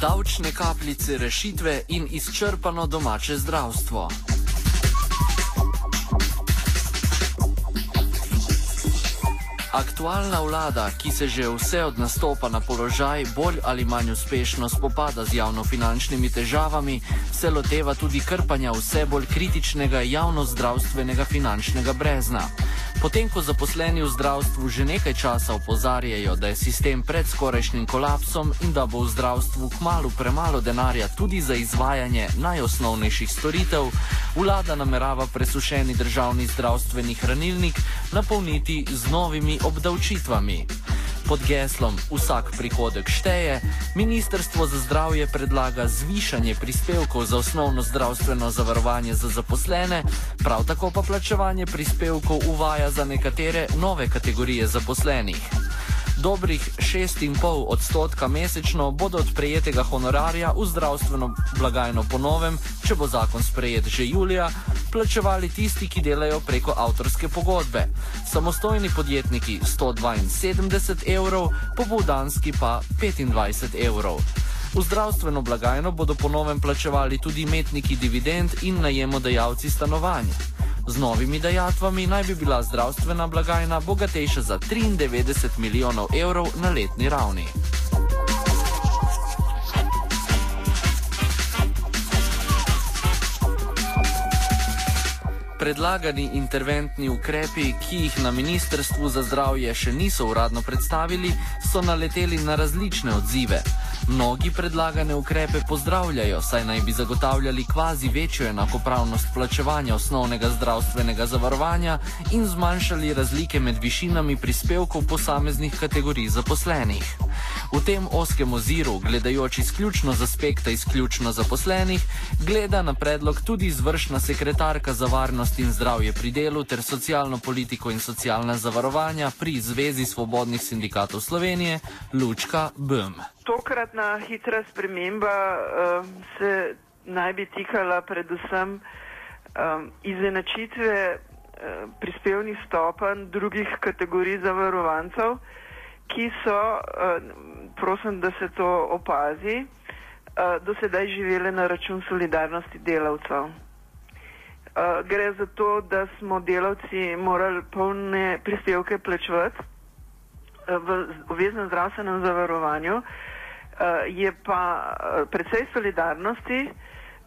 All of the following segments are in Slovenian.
Davčne kapljice rešitve in izčrpano domače zdravstvo. Aktualna vlada, ki se že vse od nastopa na položaj bolj ali manj uspešno spopada z javnofinančnimi težavami, se loteva tudi krpanja vse bolj kritičnega javnozdravstvenega finančnega brezna. Potem, ko zaposleni v zdravstvu že nekaj časa opozarjajo, da je sistem pred skorajšnjim kolapsom in da bo v zdravstvu kmalo premalo denarja tudi za izvajanje najosnovnejših storitev, vlada namerava presušeni državni zdravstveni hranilnik napolniti z novimi obdavčitvami. Pod geslom Vsak prihodek šteje, Ministrstvo za zdravje predlaga zvišanje prispevkov za osnovno zdravstveno zavarovanje za zaposlene, prav tako pa plačevanje prispevkov uvaja za nekatere nove kategorije zaposlenih. Dobrih 6,5 odstotka mesečno bodo od prejetega honorarja v zdravstveno blagajno po novem, če bo zakon sprejet že julija, plačevali tisti, ki delajo preko avtorske pogodbe. Samostojni podjetniki 172 evrov, popovdanski pa 25 evrov. V zdravstveno blagajno bodo po novem plačevali tudi imetniki dividend in najemodajalci stanovanja. Z novimi dajatvami naj bi bila zdravstvena blagajna bogatejša za 93 milijonov evrov na letni ravni. Predlagani interventni ukrepi, ki jih na Ministrstvu za zdravje še niso uradno predstavili, so naleteli na različne odzive. Mnogi predlagane ukrepe pozdravljajo, saj naj bi zagotavljali kvazi večjo enakopravnost plačevanja osnovnega zdravstvenega zavarovanja in zmanjšali razlike med višinami prispevkov posameznih kategorij zaposlenih. V tem oskem oziru, gledajoč izključno z aspekta izključno zaposlenih, gleda na predlog tudi izvršna sekretarka za varnost in zdravje pri delu ter socialno politiko in socialna zavarovanja pri Zvezi svobodnih sindikatov Slovenije, Lučka Bm. Tokratna hitra sprememba uh, se naj bi tikala predvsem um, izenačitve uh, prispevnih stopenj drugih kategorij zavarovancev, ki so, uh, prosim, da se to opazi, uh, do sedaj živele na račun solidarnosti delavcev. Uh, gre za to, da smo delavci morali polne prispevke plačevati uh, v obveznem zdravstvenem zavarovanju, uh, je pa uh, precej solidarnosti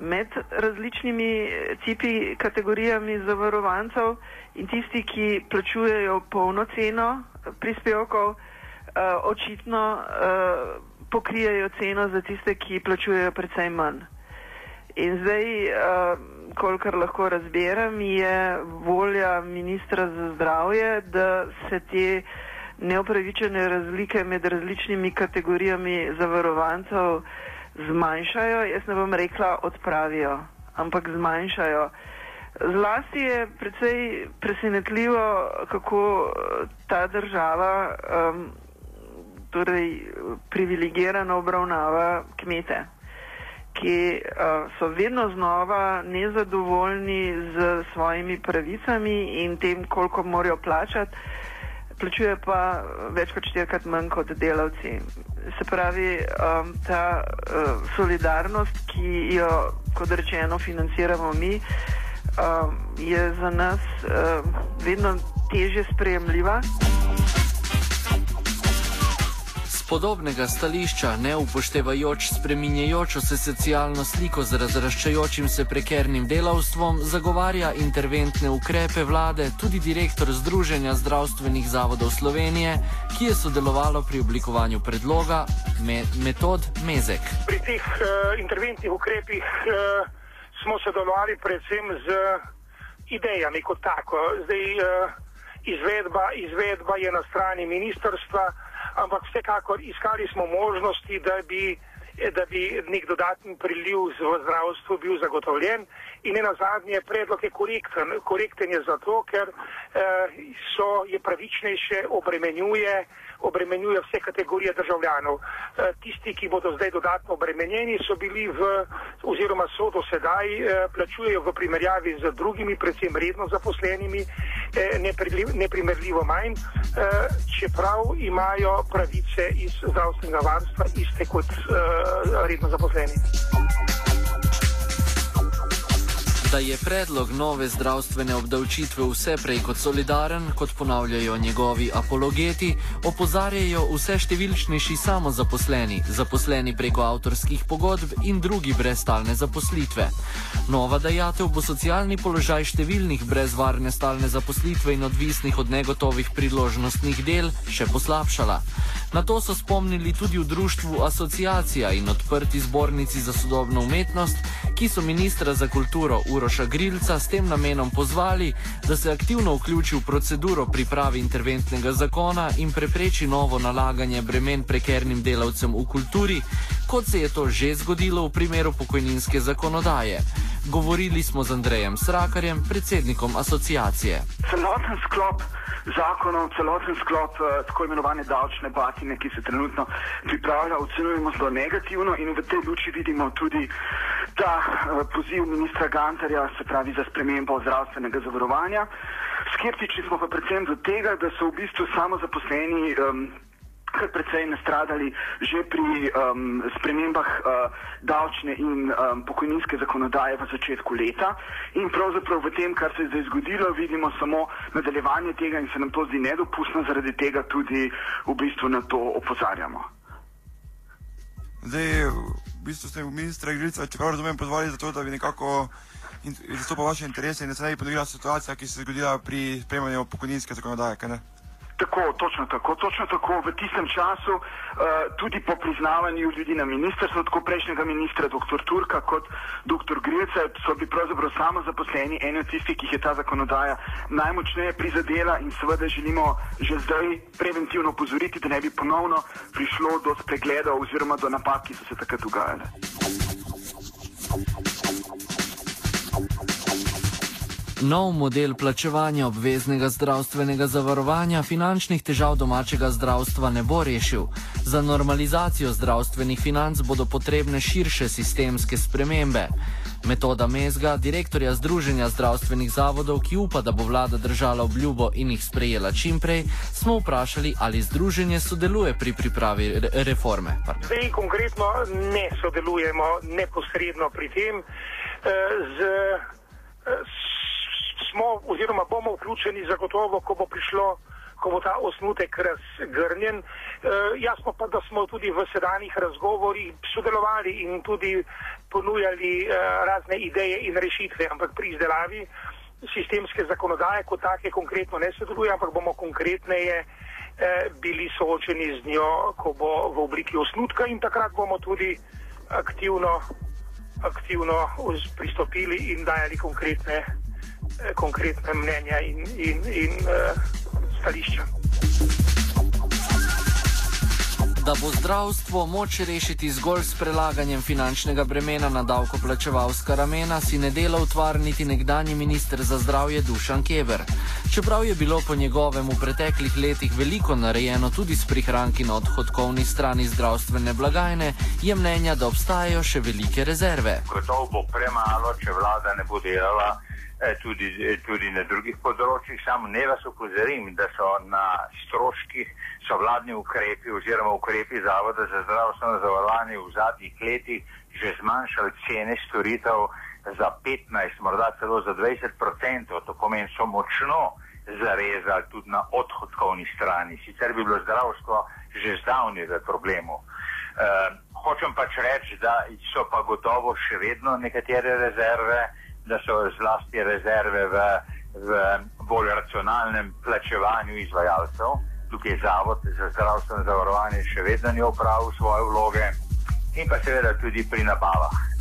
med različnimi tipi kategorijami zavarovancev in tisti, ki plačujejo polno ceno prispevkov, uh, očitno uh, pokrijajo ceno za tiste, ki plačujejo precej manj. In zdaj, uh, kolikor lahko razberem, je volja ministra za zdravje, da se te neopravičene razlike med različnimi kategorijami zavarovancev zmanjšajo. Jaz ne bom rekla odpravijo, ampak zmanjšajo. Zlasti je precej presenetljivo, kako ta država um, torej, privilegirano obravnava kmete ki uh, so vedno znova nezadovoljni z svojimi pravicami in tem, koliko morajo plačati, plačuje pa več kot štirikrat manj kot delavci. Se pravi, um, ta uh, solidarnost, ki jo, kot rečeno, financiramo mi, um, je za nas uh, vedno teže sprejemljiva Podobnega stališča, ne upoštevajoč spreminjajočo se socialno sliko z razraščajočim se prekernim delavstvom, zagovarja interventne ukrepe vlade tudi direktor Združenja zdravstvenih zavodov Slovenije, ki je sodelovalo pri oblikovanju predloga me metod Mezek. Pri teh uh, interventnih ukrepih uh, smo sodelovali predvsem z idejami kot tako. Zdaj, uh, izvedba, izvedba je na strani ministrstva, ampak vsekakor iskali smo možnosti, da bi, da bi nek dodatni priliv v zdravstvu bil zagotovljen. In ena zadnje predlog je korekten. Korekten je zato, ker eh, so, je pravičnejše, obremenjuje, obremenjuje vse kategorije državljanov. Eh, tisti, ki bodo zdaj dodatno obremenjeni, so bili v, oziroma so do sedaj eh, plačujejo v primerjavi z drugimi, predvsem redno zaposlenimi, neprimerljivo manj, eh, čeprav imajo pravice iz zdravstvenega varstva iste kot eh, redno zaposleni. Da je predlog nove zdravstvene obdavčitve vse prej kot solidaren, kot ponavljajo njegovi apologeti, opozarjajo vse številčnejši samozaposleni, zaposleni preko avtorskih pogodb in drugi brez stalne zaposlitve. Nova dajatev bo socialni položaj številnih brez varne stalne zaposlitve in odvisnih od negotovih priložnostnih del še poslabšala. Na to so spomnili tudi v društvu Asociacija in odprti zbornici za sodobno umetnost, ki so ministra za kulturo Uroša Grilca s tem namenom pozvali, da se aktivno vključi v proceduro pripravi interventnega zakona in prepreči novo nalaganje bremen prekernim delavcem v kulturi, kot se je to že zgodilo v primeru pokojninske zakonodaje. Govorili smo z Andrejem Srakarjem, predsednikom asociacije. Celoten sklop zakonov, celoten sklop uh, tako imenovane davčne batine, ki se trenutno pripravlja, ocenjujemo zelo negativno in v tej luči vidimo tudi ta uh, poziv ministra Gantarja, se pravi za spremembo zdravstvenega zavarovanja. Skeptični smo pa predvsem do tega, da so v bistvu samo zaposleni um, kar precej nastradali že pri um, spremembah uh, davčne in um, pokojninske zakonodaje v začetku leta. In pravzaprav v tem, kar se je zdaj zgodilo, vidimo samo nadaljevanje tega in se nam to zdi nedopustno, zaradi tega tudi v bistvu na to opozarjamo. Zdaj, v bistvu ste ministra Igrica, če prav razumem, pozvali za to, da bi nekako zastopal vaše interese in da se ne bi ponovila situacija, ki se je zgodila pri sprejemanju pokojninske zakonodaje, kaj ne? Tako, točno tako, točno tako v tistem času, uh, tudi po priznavanju ljudi na ministrstvu, tako prejšnjega ministra, dr. Turka, kot dr. Grilca, so bili pravzaprav samo zaposleni, eni od tistih, ki jih je ta zakonodaja najmočneje prizadela in seveda želimo že zdaj preventivno pozoriti, da ne bi ponovno prišlo do spregledov oziroma do napak, ki so se takrat dogajale. Nov model plačevanja obveznega zdravstvenega zavarovanja finančnih težav domačega zdravstva ne bo rešil. Za normalizacijo zdravstvenih financ bodo potrebne širše sistemske spremembe. Metoda Mezga, direktorja Združenja zdravstvenih zavodov, ki upa, da bo vlada držala obljubo in jih sprejela čimprej, smo vprašali, ali združenje sodeluje pri pripravi re reforme. Zdaj konkretno ne sodelujemo neposredno pri tem. Z, z smo oziroma bomo vključeni zagotovo, ko bo prišlo, ko bo ta osnutek razgrnjen. E, jasno pa, da smo tudi v sedanjih razgovorih sodelovali in tudi ponujali e, razne ideje in rešitve, ampak pri izdelavi sistemske zakonodaje kot take konkretno ne sodeluje, ampak bomo konkretneje e, bili soočeni z njo, ko bo v obliki osnutka in takrat bomo tudi aktivno, aktivno pristopili in dajali konkretne konkretne mnenja in, in, in uh, stališča. Da bo zdravstvo moč rešiti zgolj s prelaganjem finančnega bremena na davkoplačevalska ramena, si ne dela utvar niti nekdani minister za zdravje Dušan Keber. Čeprav je bilo po njegovem v preteklih letih veliko narejeno tudi s prihranki na odhodkovni strani zdravstvene blagajne, je mnenja, da obstajajo še velike rezerve. Gotovo bo premalo, če vlada ne bo delala. Eh, tudi, eh, tudi na drugih področjih. Samo ne vas upozorim, da so na stroških so vladni ukrepi oziroma ukrepi Zavoda za zdravstveno zavarovanje v zadnjih letih že zmanjšali cene storitev za 15, morda celo za 20 odstotkov. To pomeni, so močno zarezali tudi na odhodkovni strani. Sicer bi bilo zdravstvo že zdavni v problemu. Uh, hočem pač reči, da so pa gotovo še vedno nekatere rezerve, da so zlasti rezerve v, v bolj racionalnem plačevanju izvajalcev. Tukaj je Zavod za zdravstveno zavarovanje še vedno ni opravil svoje vloge in pa seveda tudi pri nabavah.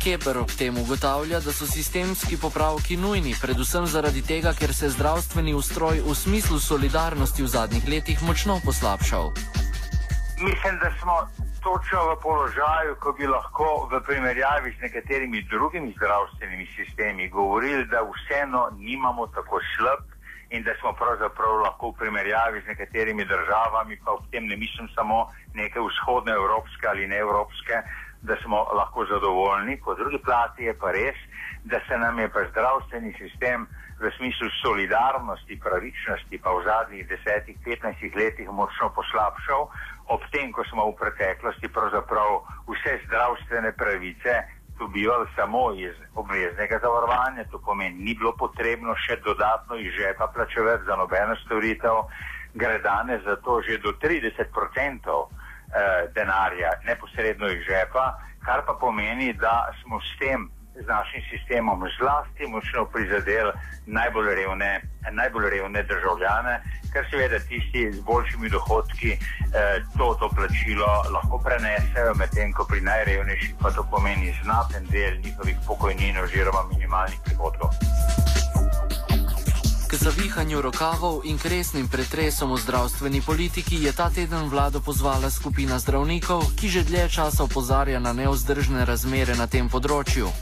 Keber ob tem ugotavlja, da so sistemski popravki nujni, predvsem zaradi tega, ker se je zdravstveni ustroj v smislu solidarnosti v zadnjih letih močno poslabšal. Mislim, da smo točno v položaju, ko bi lahko v primerjavi z nekaterimi drugimi zdravstvenimi sistemi govorili, da vseeno nimamo tako slab in da smo pravzaprav lahko v primerjavi z nekaterimi državami, pa v tem ne mislim samo neke vzhodne evropske ali neevropske, da smo lahko zadovoljni. Po drugi plati je pa res, da se nam je pa zdravstveni sistem v smislu solidarnosti, pravičnosti pa v zadnjih 10-15 letih močno poslabšal, ob tem, ko smo v preteklosti pravzaprav vse zdravstvene pravice dobivali samo iz obveznega zavarovanja, to pomeni, ni bilo potrebno še dodatno iz žepa plačevati za nobeno storitev, gre danes za to že do 30 odstotkov eh, denarja neposredno iz žepa, kar pa pomeni, da smo s tem, z našim sistemom, zlasti močno prizadeli najbolj revne, najbolj revne državljane, ker seveda tisti z boljšimi dohodki eh, to, to plačilo lahko prenesejo, medtem ko pri najrevnejših pa to pomeni znaten del njihovih pokojnin oziroma minimalnih prihodkov. Zavihanju rokavov in kresnim pretresom v zdravstveni politiki je ta teden vlado pozvala skupina zdravnikov, ki že dlje časa opozarja na neozdržne razmere na tem področju.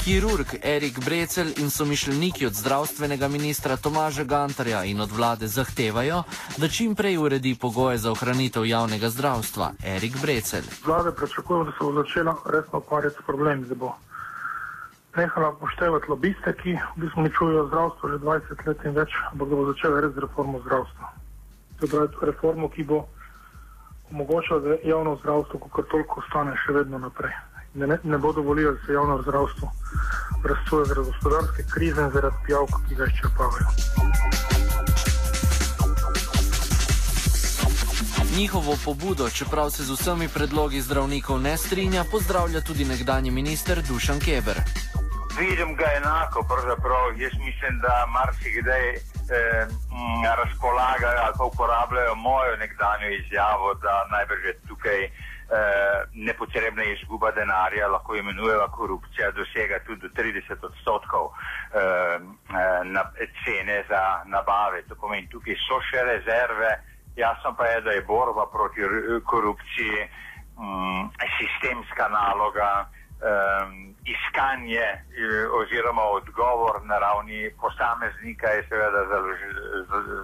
Kirurg Erik Brecel in somišljeniki od zdravstvenega ministra Tomaža Gantarja in od vlade zahtevajo, da čim prej uredi pogoje za ohranitev javnega zdravstva. Erik Brecel. Vlade pričakujemo, da se bo začela resno ukvarjati s problemi, da bo nehala poštevati lobiste, ki v bistvu uničujejo zdravstvo že 20 let in več, ampak da bo začela res reformo zdravstva. To je reformo, ki bo omogočila, da javno zdravstvo, kot toliko, ostane še vedno naprej. Ne, ne, ne bo dovolila, da se javno zdravstvo razsuje zaradi gospodarske krize in zaradi pijavk, ki ga izčrpavajo. Njihovo pobudo, čeprav se z vsemi predlogi zdravnikov ne strinja, pozdravlja tudi nekdani minister Dušan Keber. Vidim ga enako, pravzaprav jaz mislim, da marsikdaj eh, razpolagajo ali pa uporabljajo mojo nekdanjo izjavo, da najbrž je tukaj eh, nepotrebna izguba denarja, lahko imenujeva korupcija, dosega tudi do 30 odstotkov eh, eh, na cene za nabave. To pomeni, tukaj so še rezerve, jasno pa je, da je borba proti r- korupciji m, sistemska naloga. Um, iskanje eh, oziroma odgovor na ravni posameznika je seveda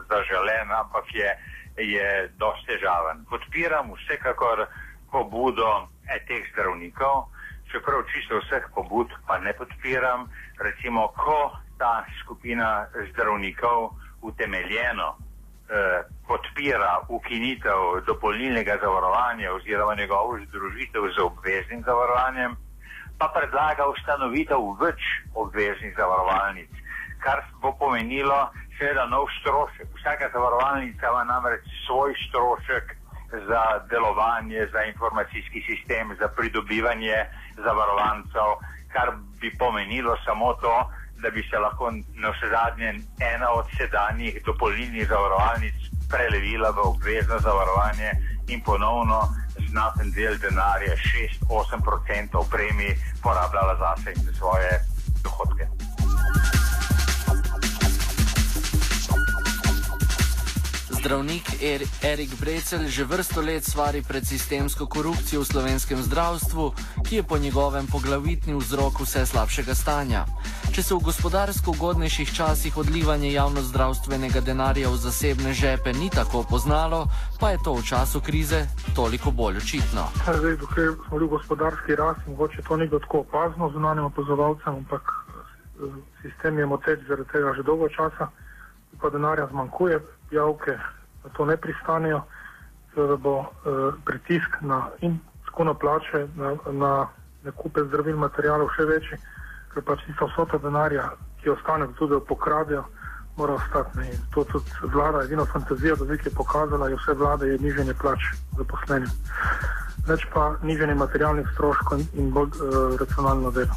zaželen, ampak je, je dosti težaven. Podpiram vsekakor pobudo eh, teh zdravnikov, čeprav čisto vseh pobud pa ne podpiram. Recimo, ko ta skupina zdravnikov utemeljeno eh, podpira ukinitev dopolnilnega zavarovanja oziroma njegovo združitev z obveznim zavarovanjem, pa predlaga ustanovitev več obveznih zavarovalnic, kar bo pomenilo seveda nov strošek. Vsaka zavarovalnica ima namreč svoj strošek za delovanje, za informacijski sistem, za pridobivanje zavarovancev, kar bi pomenilo samo to, da bi se lahko na vse zadnje ena od sedanjih dopolnilnih zavarovalnic prelevila v obvezno zavarovanje in ponovno znaten del denarja, 6-8% premij, porabljala zase in za svoje dohodke. Zdravnik er Erik Brecel že vrsto let svari pred sistemsko korupcijo v slovenskem zdravstvu, ki je po njegovem poglavitni vzrok vse slabšega stanja. Če se v gospodarsko ugodnejših časih odlivanje javno-zdravstvenega denarja v zasebne žepe ni tako poznalo, pa je to v času krize toliko bolj očitno. Zdaj, dokler smo bili v gospodarski rasti, mogoče to ni bilo tako opazno zunanjim opazovalcem, ampak eh, sistem je moteč zaradi tega že dolgo časa, pa denarja zmanjkuje, javke na to ne pristanejo, seveda bo eh, pritisk na in tako na plače, na, na nakupe zdravil materijalov še večji, ker pač tista vsota denarja, ki ostane tudi, da pokradejo mora ostati. Ne. To tudi vlada, edino fantazijo, da je pokazala, je vse vlade, je nižanje plač zaposlenim. Več pa nižanje materialnih stroškov in- bolj uh, racionalno delo.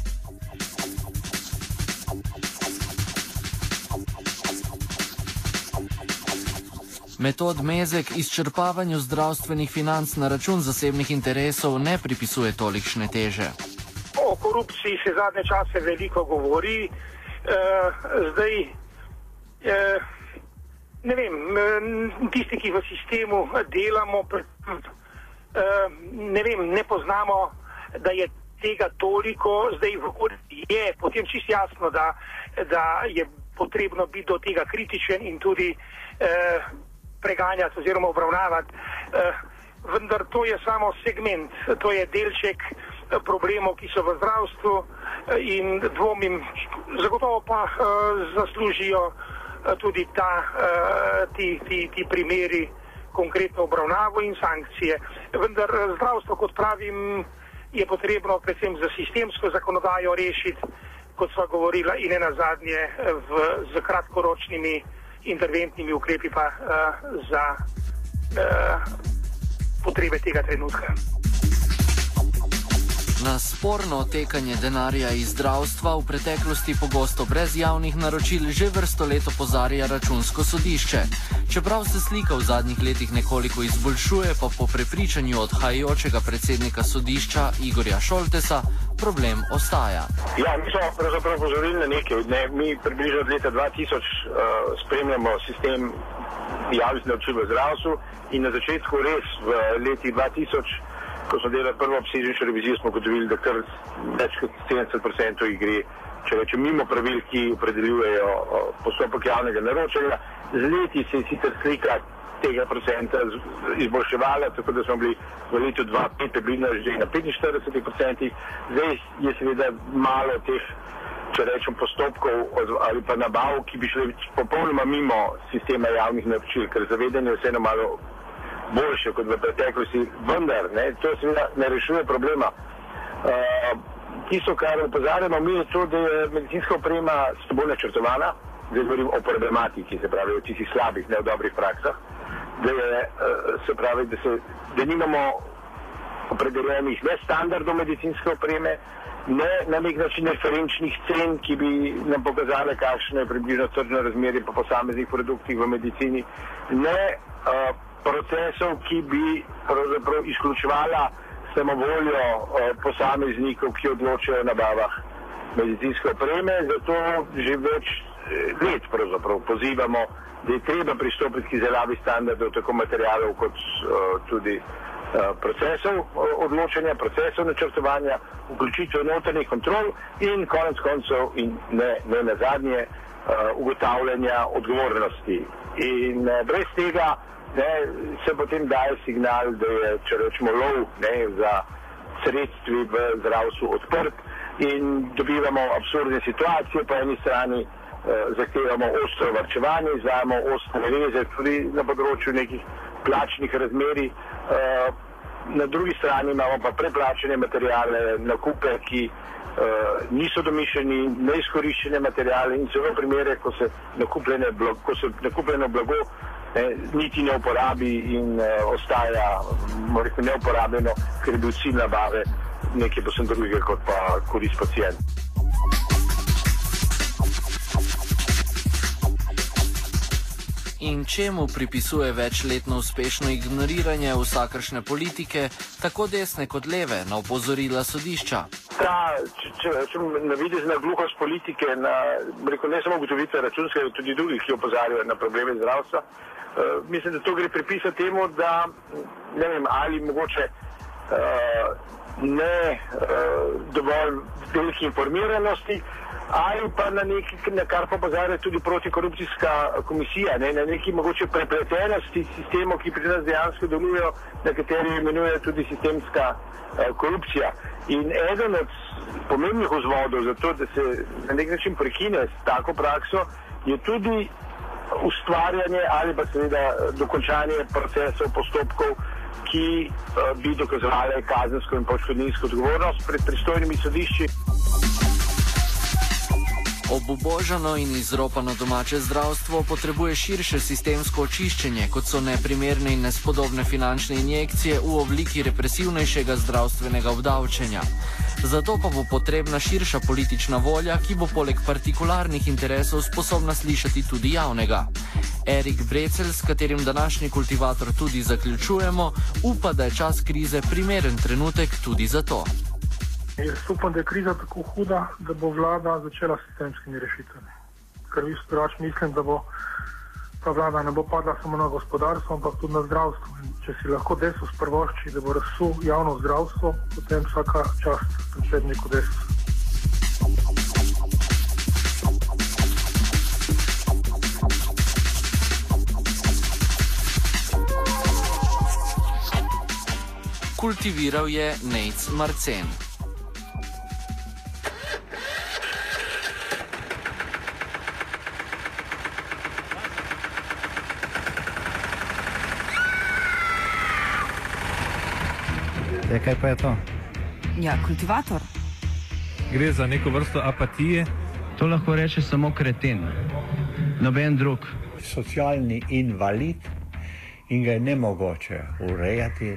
Metod Mezek izčrpavanju zdravstvenih financ na račun zasebnih interesov ne pripisuje tolikšne teže. O korupciji se zadnje čase veliko govori. E, zdaj, e, ne vem, tisti, ki v sistemu delamo, pre- e, ne vem, ne poznamo, da je tega toliko, zdaj je potem čist jasno, da, da je potrebno biti do tega kritičen in tudi e, preganjati oziroma obravnavati. E, vendar to je samo segment, to je delček eh, problemov, ki so v zdravstvu eh, in dvomim, zagotovo pa zaslužijo tudi ta, ti, ti, ti primeri konkretno obravnavo in sankcije. Vendar eh, zdravstvo, kot pravim, je potrebno predvsem za sistemsko zakonodajo rešiti, kot sva govorila, in ne nazadnje eh, v, z kratkoročnimi interventnimi ukrepi pa uh, za uh, potrebe tega trenutka. Na sporno otekanje denarja iz zdravstva v preteklosti pogosto brez javnih naročil že vrsto let opozarja računsko sodišče. Čeprav se slika v zadnjih letih nekoliko izboljšuje, pa po prepričanju odhajajočega predsednika sodišča Igorja Šoltesa problem ostaja. Ja, mi smo pravzaprav pozorili na nekaj. Ne, mi približno od leta 2000 uh, spremljamo sistem javnih naročil v zdravstvu in na začetku res v letih 2000, ko smo delali prvo obsežnejšo revizijo, smo ugotovili, da kar več kot 70% jih gre, če rečem, mimo pravil, ki opredeljujejo uh, postopek javnega naročanja. Z leti se je sicer slika tega procenta izboljševala, tako da smo bili v letu 2005 približno že na 45 procentih. Zdaj je seveda malo teh, če rečem, postopkov ali pa nabav, ki bi šli popolnoma mimo sistema javnih naročil, ker zavedanje je vseeno malo boljše kot v preteklosti, vendar ne, to seveda ne rešuje problema. Uh, tisto, kar opozarjamo mi, je to, da je medicinska oprema slabo načrtovana, zdaj govorim o problematiki, se pravi o tistih slabih, ne o dobrih praksah, da, je, uh, se pravi, da, se, da nimamo opredeljenih ne standardov medicinske opreme, ne na nek način referenčnih cen, ki bi nam pokazale, kakšno je približno tržno razmerje po posameznih produktih v medicini, ne uh, procesov, ki bi pravzaprav izključevala samovoljo uh, posameznikov, ki odločajo o nabavah medicinske opreme. Zato že več eh, let pravzaprav pozivamo, da je treba pristopiti k izdelavi standardov tako materijalov kot uh, tudi uh, procesov uh, odločanja, procesov načrtovanja, vključitve notranjih kontrol in konec koncev in ne, ne na zadnje ugotavljanja odgovornosti. In brez tega ne, se potem daje signal, da je, če rečemo, lov ne, za sredstvi v zdravstvu odprt in dobivamo absurdne situacije. Po eni strani eh, zahtevamo ostro varčevanje, izvajamo ostre reze tudi na področju nekih plačnih razmeri. Eh, na drugi strani imamo pa preplačene materijale, nakupe, ki eh, niso domišljeni, neizkoriščene materijale in celo primere, ko se nakupljene blago, se nakupljeno blago ne, niti ne uporabi in ostaja rekel, neuporabljeno, ker je bil cilj nabave nekaj posebno drugega kot pa korist pacijent. In čemu pripisuje večletno uspešno ignoriranje vsakršne politike, tako desne kot leve, na opozorila sodišča? Ta, če, če rečem, navidezna gluhost politike, na, rekel, ne samo ugotovitve računskega, tudi drugih, ki opozarjajo na probleme zdravstva, uh, mislim, da to gre pripisati temu, da ne vem, ali mogoče ne uh, dovolj velike informiranosti, ali pa na nekaj, na kar pa opozarja tudi protikorupcijska komisija, ne, na neki mogoče prepletenosti sistemov, ki pri nas dejansko delujejo, na kateri imenuje tudi sistemska uh, korupcija. In eden od pomembnih vzvodov za to, da se na nek način prekine s tako prakso, je tudi ustvarjanje ali pa seveda dokončanje procesov, postopkov, ki uh, bi dokazovali kazensko in poškodninsko odgovornost pred pristojnimi sodišči. Obubožano in izropano domače zdravstvo potrebuje širše sistemsko očiščenje, kot so neprimerne in nespodobne finančne injekcije v obliki represivnejšega zdravstvenega obdavčenja. Zato pa bo potrebna širša politična volja, ki bo poleg partikularnih interesov sposobna slišati tudi javnega. Erik Brecel, s katerim današnji kultivator tudi zaključujemo, upa, da je čas krize primeren trenutek tudi za to. Jaz upam, da je kriza tako huda, da bo vlada začela s sistemskimi rešitvami. Ker vi spraš mislim, da bo ta vlada ne bo padla samo na gospodarstvo, ampak tudi na zdravstvo. In če si lahko desus prvošči, da bo razsul javno zdravstvo, potem vsaka čast predsedniku desus. Kultiviral je Nec Marcen. Ja, kaj pa je to? Ja, kultivator. Gre za neko vrsto apatije. To lahko reče samo kreten, noben drug. Socialni invalid in ga je ne mogoče urejati.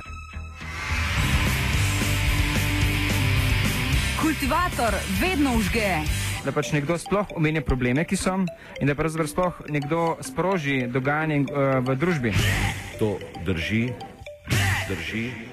Kultivator vedno užge. Da pač nekdo sploh omenja probleme, ki so, in da pravzaprav sploh nekdo sproži dogajanje uh, v družbi. To drži, drži.